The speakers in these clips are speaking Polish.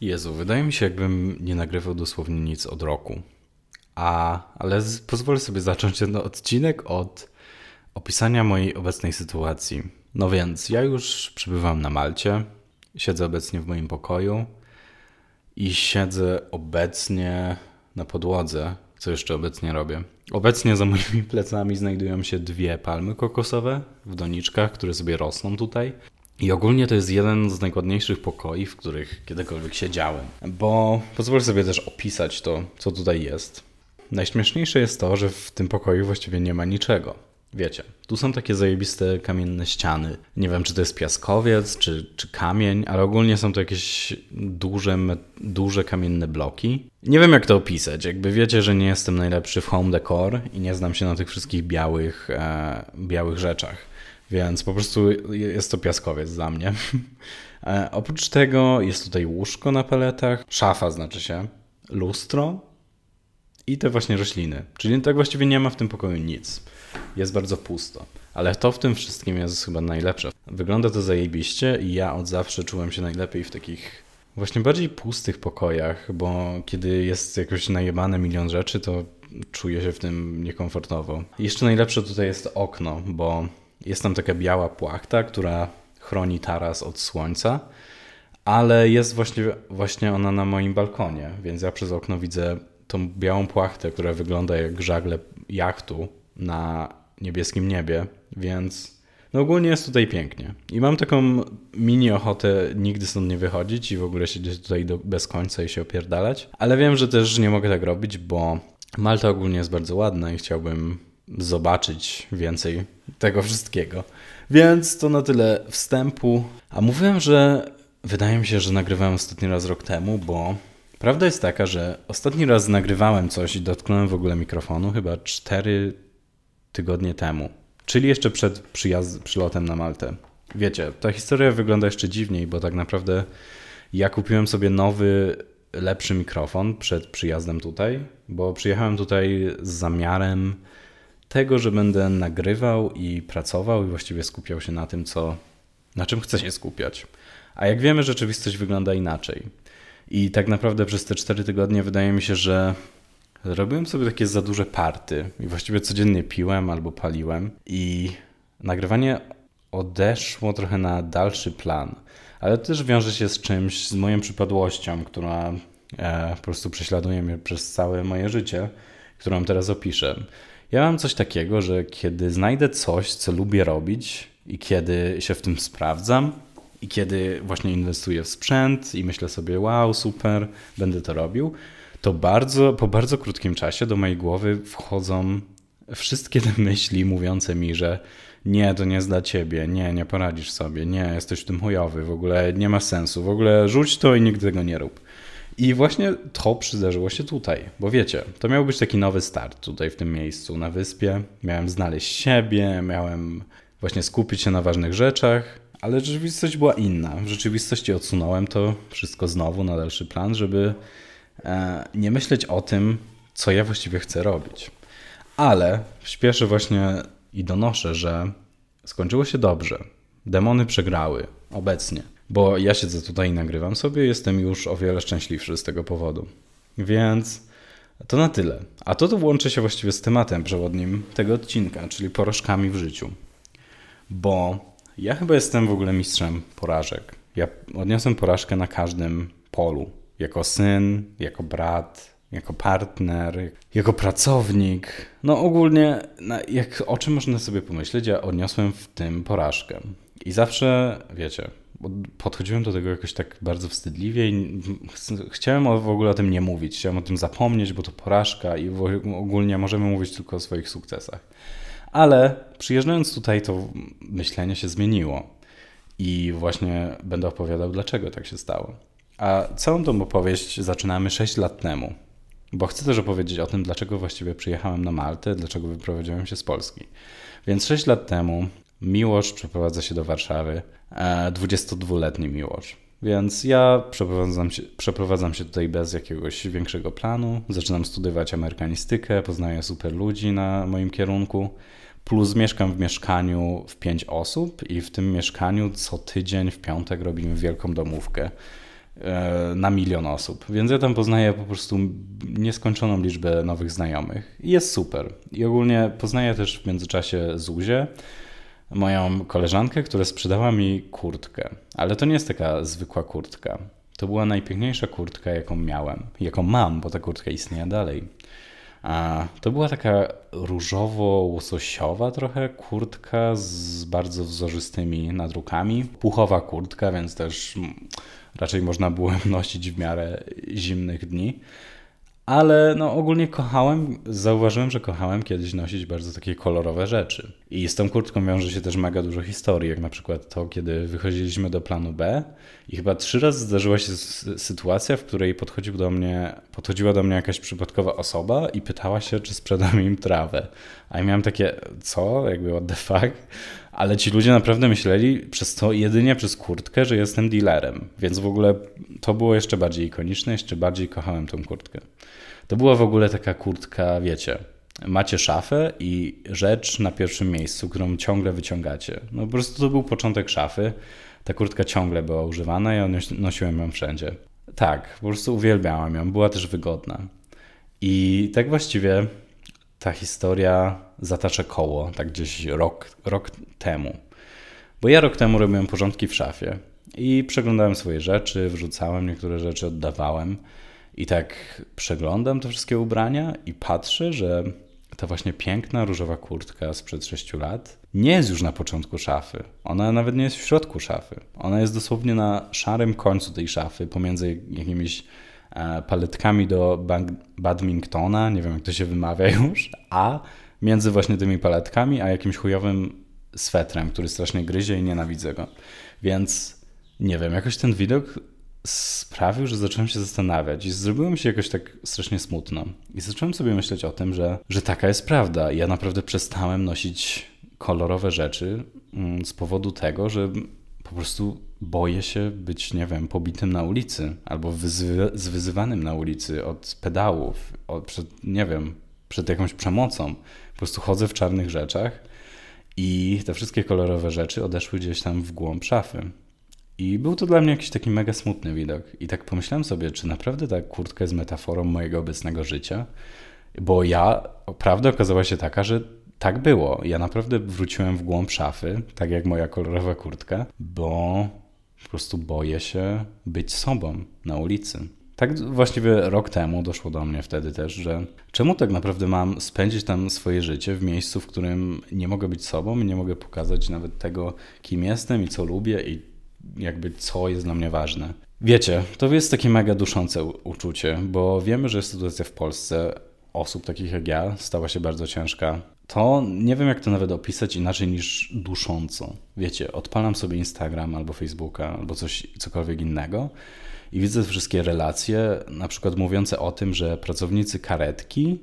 Jezu, wydaje mi się, jakbym nie nagrywał dosłownie nic od roku. A, ale z, pozwolę sobie zacząć ten odcinek od opisania mojej obecnej sytuacji. No więc, ja już przybywam na Malcie, siedzę obecnie w moim pokoju i siedzę obecnie na podłodze. Co jeszcze obecnie robię? Obecnie za moimi plecami znajdują się dwie palmy kokosowe w doniczkach, które sobie rosną tutaj. I ogólnie to jest jeden z najładniejszych pokoi, w których kiedykolwiek siedziałem. Bo pozwolę sobie też opisać to, co tutaj jest. Najśmieszniejsze jest to, że w tym pokoju właściwie nie ma niczego. Wiecie, tu są takie zajebiste kamienne ściany. Nie wiem, czy to jest piaskowiec, czy, czy kamień, ale ogólnie są to jakieś duże, duże kamienne bloki. Nie wiem, jak to opisać. Jakby wiecie, że nie jestem najlepszy w home decor i nie znam się na tych wszystkich białych, e, białych rzeczach. Więc po prostu jest to piaskowiec dla mnie. E, oprócz tego jest tutaj łóżko na paletach, szafa znaczy się, lustro i te właśnie rośliny. Czyli tak właściwie nie ma w tym pokoju nic. Jest bardzo pusto. Ale to w tym wszystkim jest chyba najlepsze. Wygląda to zajebiście i ja od zawsze czułem się najlepiej w takich właśnie bardziej pustych pokojach, bo kiedy jest jakoś najebane milion rzeczy, to czuję się w tym niekomfortowo. Jeszcze najlepsze tutaj jest okno, bo jest tam taka biała płachta, która chroni taras od słońca, ale jest właśnie, właśnie ona na moim balkonie, więc ja przez okno widzę tą białą płachtę, która wygląda jak żagle jachtu na niebieskim niebie, więc no ogólnie jest tutaj pięknie. I mam taką mini ochotę nigdy stąd nie wychodzić i w ogóle siedzieć tutaj do, bez końca i się opierdalać, ale wiem, że też nie mogę tak robić, bo Malta ogólnie jest bardzo ładna i chciałbym zobaczyć więcej tego wszystkiego. Więc to na tyle wstępu. A mówiłem, że wydaje mi się, że nagrywałem ostatni raz rok temu, bo prawda jest taka, że ostatni raz nagrywałem coś i dotknąłem w ogóle mikrofonu chyba 4 tygodnie temu. Czyli jeszcze przed przylotem na Maltę. Wiecie, ta historia wygląda jeszcze dziwniej, bo tak naprawdę ja kupiłem sobie nowy, lepszy mikrofon przed przyjazdem tutaj, bo przyjechałem tutaj z zamiarem tego, że będę nagrywał i pracował i właściwie skupiał się na tym, co, na czym chcę się skupiać. A jak wiemy, rzeczywistość wygląda inaczej. I tak naprawdę przez te cztery tygodnie wydaje mi się, że robiłem sobie takie za duże party i właściwie codziennie piłem albo paliłem i nagrywanie odeszło trochę na dalszy plan. Ale to też wiąże się z czymś, z moją przypadłością, która e, po prostu prześladuje mnie przez całe moje życie, którą teraz opiszę. Ja mam coś takiego, że kiedy znajdę coś, co lubię robić i kiedy się w tym sprawdzam i kiedy właśnie inwestuję w sprzęt i myślę sobie, wow, super, będę to robił, to bardzo, po bardzo krótkim czasie do mojej głowy wchodzą wszystkie te myśli mówiące mi, że nie, to nie jest dla ciebie, nie, nie poradzisz sobie, nie, jesteś w tym chujowy, w ogóle nie ma sensu, w ogóle rzuć to i nigdy tego nie rób. I właśnie to przydarzyło się tutaj, bo wiecie, to miał być taki nowy start tutaj w tym miejscu, na wyspie. Miałem znaleźć siebie, miałem właśnie skupić się na ważnych rzeczach, ale rzeczywistość była inna. W rzeczywistości odsunąłem to wszystko znowu na dalszy plan, żeby e, nie myśleć o tym, co ja właściwie chcę robić. Ale śpieszę właśnie i donoszę, że skończyło się dobrze. Demony przegrały obecnie bo ja siedzę tutaj i nagrywam sobie, jestem już o wiele szczęśliwszy z tego powodu. Więc to na tyle. A to to łączy się właściwie z tematem przewodnim tego odcinka, czyli porażkami w życiu. Bo ja chyba jestem w ogóle mistrzem porażek. Ja odniosłem porażkę na każdym polu. Jako syn, jako brat, jako partner, jako pracownik. No ogólnie, jak, o czym można sobie pomyśleć, ja odniosłem w tym porażkę. I zawsze, wiecie, podchodziłem do tego jakoś tak bardzo wstydliwie i chciałem w ogóle o tym nie mówić. Chciałem o tym zapomnieć, bo to porażka i ogólnie możemy mówić tylko o swoich sukcesach. Ale przyjeżdżając tutaj, to myślenie się zmieniło. I właśnie będę opowiadał, dlaczego tak się stało. A całą tą opowieść zaczynamy 6 lat temu, bo chcę też opowiedzieć o tym, dlaczego właściwie przyjechałem na Maltę, dlaczego wyprowadziłem się z Polski. Więc 6 lat temu Miłosz przeprowadza się do Warszawy, 22-letni e, Miłosz. Więc ja przeprowadzam się, przeprowadzam się tutaj bez jakiegoś większego planu. Zaczynam studiować amerykanistykę, poznaję super ludzi na moim kierunku. Plus mieszkam w mieszkaniu w pięć osób i w tym mieszkaniu co tydzień w piątek robimy wielką domówkę. e, na milion osób. Więc ja tam poznaję po prostu nieskończoną liczbę nowych znajomych. I jest super. I ogólnie poznaję też w międzyczasie Zuzię, moją koleżankę, która sprzedała mi kurtkę. Ale to nie jest taka zwykła kurtka. To była najpiękniejsza kurtka, jaką miałem, jaką mam, bo ta kurtka istnieje dalej. A to była taka różowo-łososiowa trochę kurtka z bardzo wzorzystymi nadrukami. Puchowa kurtka, więc też raczej można było nosić w miarę zimnych dni. Ale no ogólnie kochałem, zauważyłem, że kochałem kiedyś nosić bardzo takie kolorowe rzeczy. I z tą kurtką wiąże się też mega dużo historii, jak na przykład to, kiedy wychodziliśmy do planu B i chyba trzy razy zdarzyła się sytuacja, w której podchodził do mnie, podchodziła do mnie jakaś przypadkowa osoba i pytała się, czy sprzedam im trawę. A ja miałem takie, co? Jakby what the fuck? Ale ci ludzie naprawdę myśleli przez to jedynie przez kurtkę, że jestem dealerem. Więc w ogóle to było jeszcze bardziej ikoniczne, jeszcze bardziej kochałem tą kurtkę. To była w ogóle taka kurtka, wiecie, macie szafę i rzecz na pierwszym miejscu, którą ciągle wyciągacie. No po prostu to był początek szafy. Ta kurtka ciągle była używana i ja nosiłem ją wszędzie. Tak, po prostu uwielbiałem ją, była też wygodna. I tak właściwie ta historia zatacza koło, tak gdzieś rok, rok temu. Bo ja rok temu robiłem porządki w szafie i przeglądałem swoje rzeczy, wrzucałem niektóre rzeczy, oddawałem. I tak przeglądam te wszystkie ubrania i patrzę, że ta właśnie piękna różowa kurtka sprzed 6 lat nie jest już na początku szafy. Ona nawet nie jest w środku szafy. Ona jest dosłownie na szarym końcu tej szafy, pomiędzy jakimiś paletkami do badmintona, nie wiem jak to się wymawia już, a między właśnie tymi paletkami, a jakimś chujowym swetrem, który strasznie gryzie i nienawidzę go. Więc nie wiem, jakoś ten widok sprawił, że zacząłem się zastanawiać i zrobiło mi się jakoś tak strasznie smutno. I zacząłem sobie myśleć o tym, że, że taka jest prawda. Ja naprawdę przestałem nosić kolorowe rzeczy mm, z powodu tego, że po prostu boję się być, nie wiem, pobitym na ulicy albo wyzy zwyzywanym na ulicy od pedałów, od, przed, nie wiem, przed jakąś przemocą. Po prostu chodzę w czarnych rzeczach i te wszystkie kolorowe rzeczy odeszły gdzieś tam w głąb szafy. I był to dla mnie jakiś taki mega smutny widok. I tak pomyślałem sobie, czy naprawdę ta kurtka jest metaforą mojego obecnego życia? Bo ja, prawda okazała się taka, że tak było. Ja naprawdę wróciłem w głąb szafy, tak jak moja kolorowa kurtka, bo po prostu boję się być sobą na ulicy. Tak właściwie rok temu doszło do mnie wtedy też, że czemu tak naprawdę mam spędzić tam swoje życie w miejscu, w którym nie mogę być sobą nie mogę pokazać nawet tego, kim jestem i co lubię i jakby co jest dla mnie ważne. Wiecie, to jest takie mega duszące uczucie, bo wiemy, że sytuacja w Polsce osób takich jak ja stała się bardzo ciężka. To nie wiem, jak to nawet opisać inaczej niż dusząco. Wiecie, odpalam sobie Instagram albo Facebooka albo coś, cokolwiek innego i widzę wszystkie relacje, na przykład mówiące o tym, że pracownicy karetki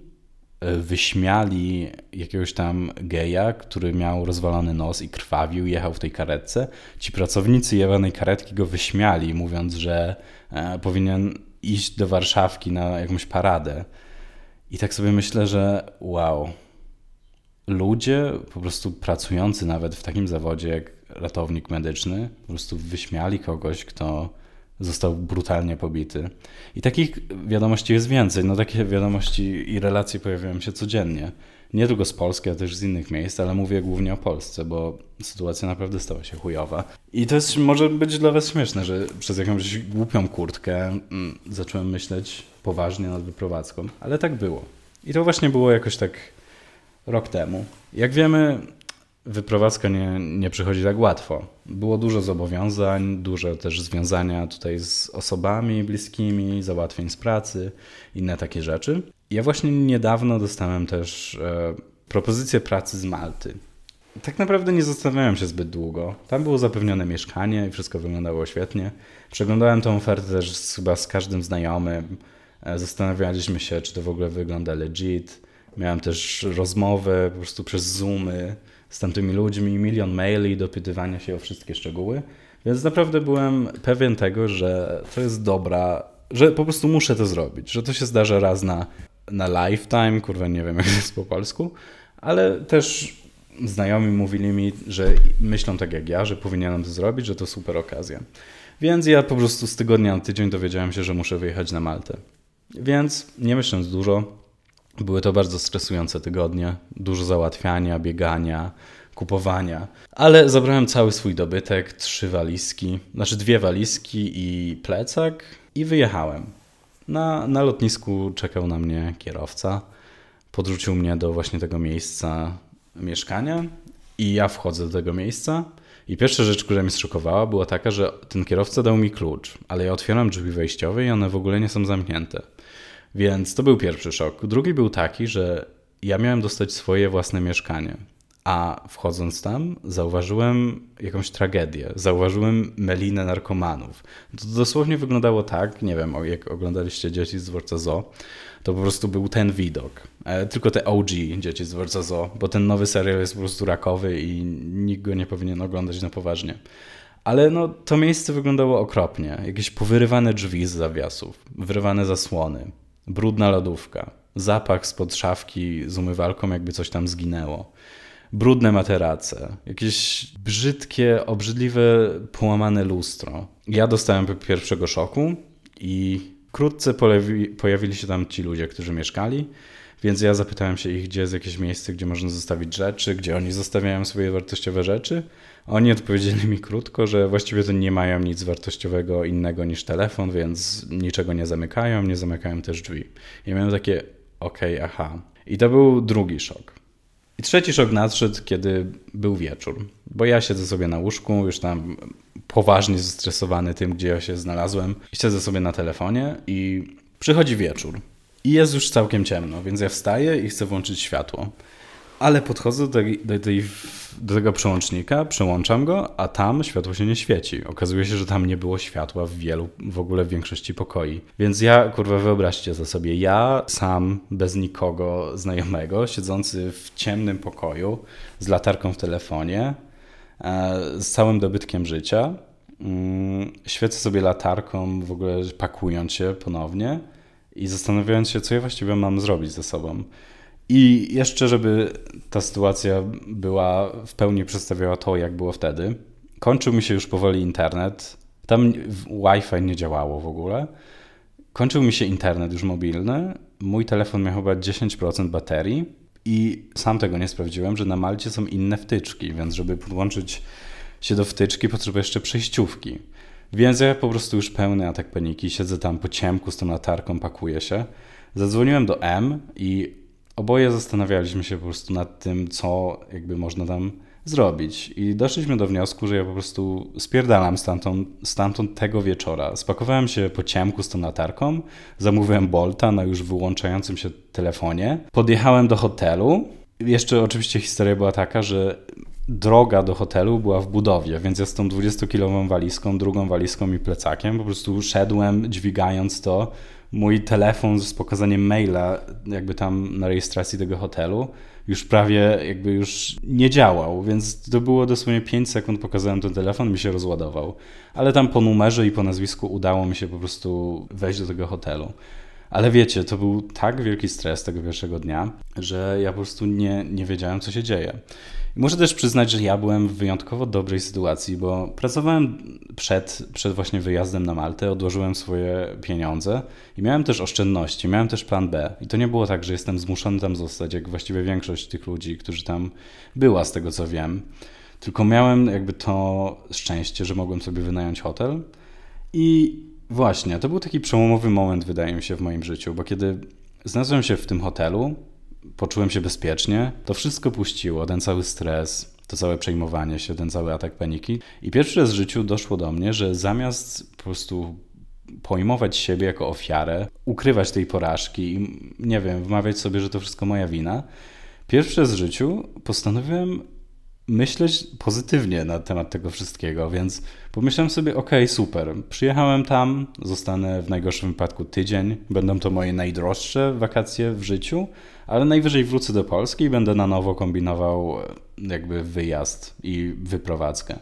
wyśmiali jakiegoś tam geja, który miał rozwalony nos i krwawił, jechał w tej karetce. Ci pracownicy jebanej karetki go wyśmiali, mówiąc, że e, powinien iść do Warszawki na jakąś paradę. I tak sobie myślę, że wow, ludzie po prostu pracujący nawet w takim zawodzie jak ratownik medyczny, po prostu wyśmiali kogoś, kto został brutalnie pobity. I takich wiadomości jest więcej. No takie wiadomości i relacje pojawiają się codziennie. Nie tylko z Polski, ale też z innych miejsc, ale mówię głównie o Polsce, bo sytuacja naprawdę stała się chujowa. I to jest, może być dla Was śmieszne, że przez jakąś głupią kurtkę mm, zacząłem myśleć poważnie nad wyprowadzką, ale tak było. I to właśnie było jakoś tak rok temu. Jak wiemy, wyprowadzka nie, nie przychodzi tak łatwo. Było dużo zobowiązań, duże też związania tutaj z osobami bliskimi, załatwień z pracy, inne takie rzeczy. Ja właśnie niedawno dostałem też e, propozycję pracy z Malty. Tak naprawdę nie zastanawiałem się zbyt długo. Tam było zapewnione mieszkanie i wszystko wyglądało świetnie. Przeglądałem tę ofertę też chyba z każdym znajomym. E, zastanawialiśmy się, czy to w ogóle wygląda legit. Miałem też rozmowę po prostu przez Zoomy z tamtymi ludźmi, milion maili, dopytywania się o wszystkie szczegóły. Więc naprawdę byłem pewien tego, że to jest dobra, że po prostu muszę to zrobić, że to się zdarza raz na, na lifetime, kurwa nie wiem jak to jest po polsku, ale też znajomi mówili mi, że myślą tak jak ja, że powinienem to zrobić, że to super okazja. Więc ja po prostu z tygodnia na tydzień dowiedziałem się, że muszę wyjechać na Maltę. Więc nie myśląc dużo, były to bardzo stresujące tygodnie, dużo załatwiania, biegania, kupowania. Ale zabrałem cały swój dobytek, trzy walizki, znaczy dwie walizki i plecak i wyjechałem. Na, na lotnisku czekał na mnie kierowca. Podrzucił mnie do właśnie tego miejsca mieszkania i ja wchodzę do tego miejsca. I pierwsza rzecz, która mnie zszokowała, była taka, że ten kierowca dał mi klucz, ale ja otwieram drzwi wejściowe i one w ogóle nie są zamknięte. Więc to był pierwszy szok. Drugi był taki, że ja miałem dostać swoje własne mieszkanie. A wchodząc tam, zauważyłem jakąś tragedię. Zauważyłem melinę narkomanów. To dosłownie wyglądało tak, nie wiem, jak oglądaliście dzieci z dworca Zo, to po prostu był ten widok. E, tylko te OG dzieci z dworca Zo, bo ten nowy serial jest po prostu rakowy i nikt go nie powinien oglądać na poważnie. Ale no, to miejsce wyglądało okropnie. Jakieś powyrywane drzwi z zawiasów, wyrywane zasłony, brudna lodówka, zapach spod szafki z umywalką, jakby coś tam zginęło brudne materace, jakieś brzydkie, obrzydliwe, połamane lustro. Ja dostałem pierwszego szoku i wkrótce pojawi, pojawili się tam ci ludzie, którzy mieszkali, więc ja zapytałem się ich, gdzie jest jakieś miejsce, gdzie można zostawić rzeczy, gdzie oni zostawiają swoje wartościowe rzeczy. Oni odpowiedzieli mi krótko, że właściwie to nie mają nic wartościowego innego niż telefon, więc niczego nie zamykają, nie zamykają też drzwi. I miałem takie, okej, okay, aha. I to był drugi szok. I trzeci szok nadszedł, kiedy był wieczór, bo ja siedzę sobie na łóżku, już tam poważnie zestresowany tym, gdzie ja się znalazłem. Siedzę sobie na telefonie i przychodzi wieczór. I jest już całkiem ciemno, więc ja wstaję i chcę włączyć światło. Ale podchodzę do, do, tej, do, tego przełącznika, przełączam go, a tam światło się nie świeci. Okazuje się, że tam nie było światła w wielu, w ogóle w większości pokoi. Więc ja, kurwa, wyobraźcie to sobie, ja sam, bez nikogo znajomego, siedzący w ciemnym pokoju, z latarką w telefonie, e, z całym dobytkiem życia, mm, świecę sobie latarką, w ogóle pakując się ponownie i zastanawiając się, co ja właściwie mam zrobić ze sobą. I jeszcze, żeby ta sytuacja była w pełni przedstawiała to, jak było wtedy, kończył mi się już powoli internet. Tam Wi-Fi nie działało w ogóle. Kończył mi się internet już mobilny. Mój telefon miał chyba 10% baterii i sam tego nie sprawdziłem, że na Malcie są inne wtyczki, więc żeby podłączyć się do wtyczki, potrzebuję jeszcze przejściówki. Więc ja po prostu już pełny atak paniki, siedzę tam po ciemku z tą latarką, pakuję się. Zadzwoniłem do M i oboje zastanawialiśmy się po prostu nad tym, co jakby można tam zrobić. I doszliśmy do wniosku, że ja po prostu spierdalam stamtąd, stamtąd tego wieczora. Spakowałem się po ciemku z tą latarką, zamówiłem Bolta na już wyłączającym się telefonie, podjechałem do hotelu. Jeszcze oczywiście historia była taka, że droga do hotelu była w budowie, więc ja z tą 20-kilową walizką, drugą walizką i plecakiem po prostu szedłem dźwigając to mój telefon z pokazaniem maila, jakby tam na rejestracji tego hotelu, już prawie jakby już nie działał, więc to było dosłownie 5 sekund, pokazałem ten telefon, mi się rozładował. Ale tam po numerze i po nazwisku udało mi się po prostu wejść do tego hotelu. Ale wiecie, to był tak wielki stres tego pierwszego dnia, że ja po prostu nie, nie wiedziałem, co się dzieje. Muszę też przyznać, że ja byłem w wyjątkowo dobrej sytuacji, bo pracowałem przed, przed właśnie wyjazdem na Maltę, odłożyłem swoje pieniądze i miałem też oszczędności, miałem też plan B. I to nie było tak, że jestem zmuszony tam zostać, jak właściwie większość tych ludzi, którzy tam była, z tego co wiem. Tylko miałem jakby to szczęście, że mogłem sobie wynająć hotel. I właśnie, to był taki przełomowy moment, wydaje mi się, w moim życiu, bo kiedy znalazłem się w tym hotelu, poczułem się bezpiecznie, to wszystko puściło, ten cały stres, to całe przejmowanie się, ten cały atak paniki. I pierwszy raz w życiu doszło do mnie, że zamiast po prostu pojmować siebie jako ofiarę, ukrywać tej porażki i nie wiem, wmawiać sobie, że to wszystko moja wina, pierwszy raz w życiu postanowiłem myśleć pozytywnie na temat tego wszystkiego, więc pomyślałem sobie, ok, super, przyjechałem tam, zostanę w najgorszym wypadku tydzień, będą to moje najdroższe wakacje w życiu, ale najwyżej wrócę do Polski i będę na nowo kombinował e, jakby wyjazd i wyprowadzkę.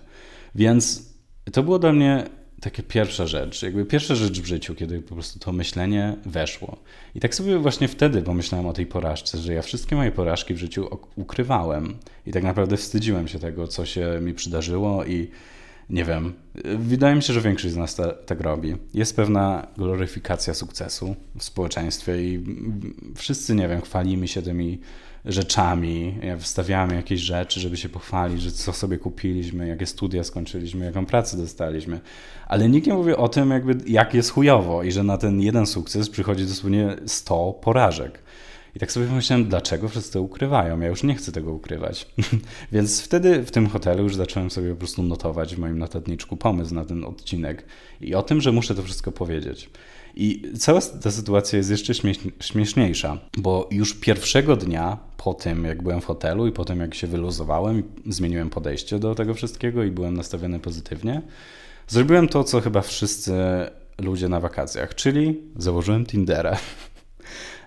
Więc to było dla mnie takie pierwsza rzecz, jakby pierwsza rzecz w życiu, kiedy po prostu to myślenie weszło. I tak sobie właśnie wtedy pomyślałem o tej porażce, że ja wszystkie moje porażki w życiu ukrywałem i tak naprawdę wstydziłem się tego, co się mi przydarzyło i nie wiem. Wydaje mi się, że większość z nas ta, tak robi. Jest pewna gloryfikacja sukcesu w społeczeństwie i wszyscy, nie wiem, chwalimy się tymi rzeczami, wstawiamy jakieś rzeczy, żeby się pochwalić, że co sobie kupiliśmy, jakie studia skończyliśmy, jaką pracę dostaliśmy. Ale nikt nie mówi o tym, jakby, jak jest chujowo i że na ten jeden sukces przychodzi dosłownie 100 porażek. I tak sobie pomyślałem, dlaczego wszyscy to ukrywają? Ja już nie chcę tego ukrywać. Więc wtedy w tym hotelu już zacząłem sobie po prostu notować w moim notatniczku pomysł na ten odcinek i o tym, że muszę to wszystko powiedzieć. I cała ta sytuacja jest jeszcze śmieszniejsza, bo już pierwszego dnia po tym, jak byłem w hotelu i po tym, jak się wyluzowałem zmieniłem podejście do tego wszystkiego i byłem nastawiony pozytywnie, zrobiłem to, co chyba wszyscy ludzie na wakacjach, czyli założyłem Tindera.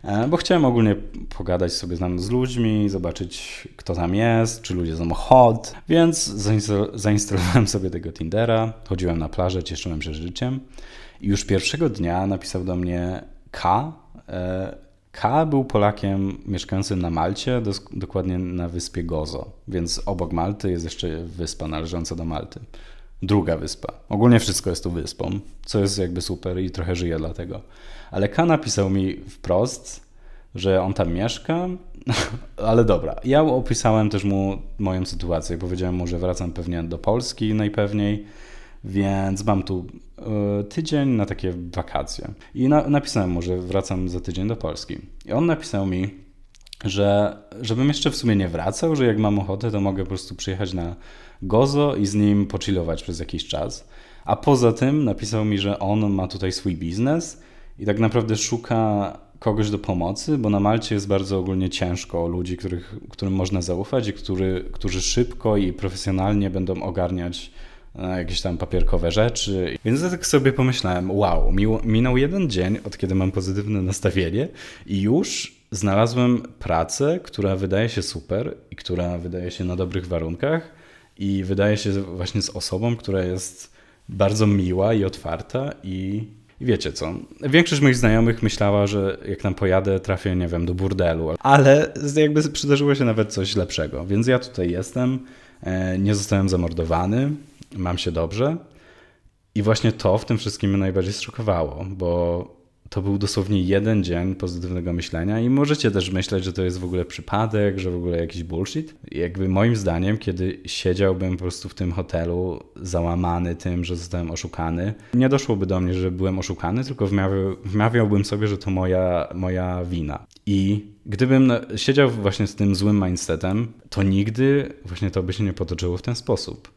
E, bo chciałem ogólnie pogadać sobie z ludźmi, zobaczyć kto tam jest, czy ludzie są hot, więc zainstalowałem sobie tego Tindera, chodziłem na plażę, cieszyłem się życiem i już pierwszego dnia napisał do mnie K. E, K był Polakiem mieszkającym na Malcie, dokładnie na wyspie Gozo, więc obok Malty jest jeszcze wyspa należąca do Malty. Druga wyspa. Ogólnie wszystko jest tu wyspą, co jest jakby super i trochę żyję dlatego. Ale K napisał mi wprost, że on tam mieszka, ale dobra. Ja opisałem też mu moją sytuację. Powiedziałem mu, że wracam pewnie do Polski najpewniej więc mam tu y, tydzień na takie wakacje. I na, napisałem mu, że wracam za tydzień do Polski. I on napisał mi, że żebym jeszcze w sumie nie wracał, że jak mam ochotę, to mogę po prostu przyjechać na Gozo i z nim pochillować przez jakiś czas. A poza tym napisał mi, że on ma tutaj swój biznes i tak naprawdę szuka kogoś do pomocy, bo na Malcie jest bardzo ogólnie ciężko o ludzi, których, którym można zaufać i który, którzy szybko i profesjonalnie będą ogarniać jakieś tam papierkowe rzeczy. Więc ja tak sobie pomyślałem, wow, minął jeden dzień, od kiedy mam pozytywne nastawienie i już znalazłem pracę, która wydaje się super i która wydaje się na dobrych warunkach i wydaje się właśnie z osobą, która jest bardzo miła i otwarta i i wiecie co, większość moich znajomych myślała, że jak tam pojadę, trafię, nie wiem, do burdelu, ale jakby przydarzyło się nawet coś lepszego. Więc ja tutaj jestem, e, nie zostałem zamordowany, mam się dobrze. I właśnie to w tym wszystkim mnie najbardziej zszokowało, bo to był dosłownie jeden dzień pozytywnego myślenia i możecie też myśleć, że to jest w ogóle przypadek, że w ogóle jakiś bullshit. I jakby moim zdaniem, kiedy siedziałbym po prostu w tym hotelu załamany tym, że zostałem oszukany, nie doszłoby do mnie, że byłem oszukany, tylko wmawiał, wmawiałbym sobie, że to moja, moja wina. I gdybym siedział właśnie z tym złym mindsetem, to nigdy właśnie to by się nie potoczyło w ten sposób.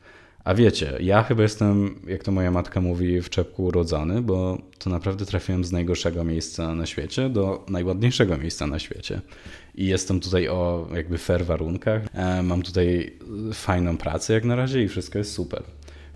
A wiecie, ja chyba jestem, jak to moja matka mówi, w czepku urodzony, bo to naprawdę trafiłem z najgorszego miejsca na świecie do najładniejszego miejsca na świecie. I jestem tutaj o jakby fair warunkach. E, mam tutaj fajną pracę jak na razie i wszystko jest super.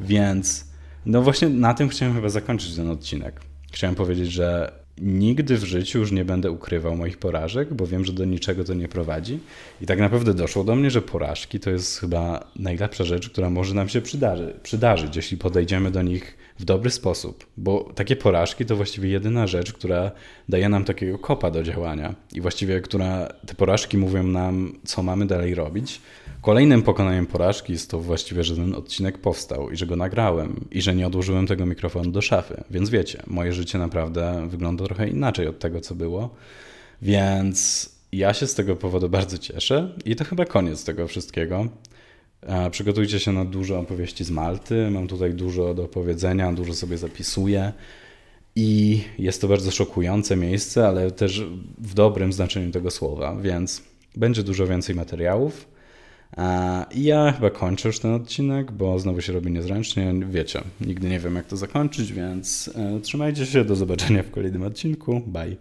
Więc no właśnie na tym chciałem chyba zakończyć ten odcinek. Chciałem powiedzieć, że nigdy w życiu już nie będę ukrywał moich porażek, bo wiem, że do niczego to nie prowadzi. I tak naprawdę doszło do mnie, że porażki to jest chyba najlepsza rzecz, która może nam się przydarzy, przydarzyć, jeśli podejdziemy do nich w dobry sposób. Bo takie porażki to właściwie jedyna rzecz, która daje nam takiego kopa do działania i właściwie, która te porażki mówią nam, co mamy dalej robić, Kolejnym pokonaniem porażki jest to właściwie, że ten odcinek powstał i że go nagrałem i że nie odłożyłem tego mikrofonu do szafy. Więc wiecie, moje życie naprawdę wygląda trochę inaczej od tego, co było. Więc ja się z tego powodu bardzo cieszę i to chyba koniec tego wszystkiego. Przygotujcie się na dużo opowieści z Malty. Mam tutaj dużo do opowiedzenia, dużo sobie zapisuję. I jest to bardzo szokujące miejsce, ale też w dobrym znaczeniu tego słowa, więc będzie dużo więcej materiałów. I ja chyba kończę już ten odcinek, bo znowu się robi niezręcznie. Wiecie, nigdy nie wiem jak to zakończyć, więc e, trzymajcie się. Do zobaczenia w kolejnym odcinku. Bye.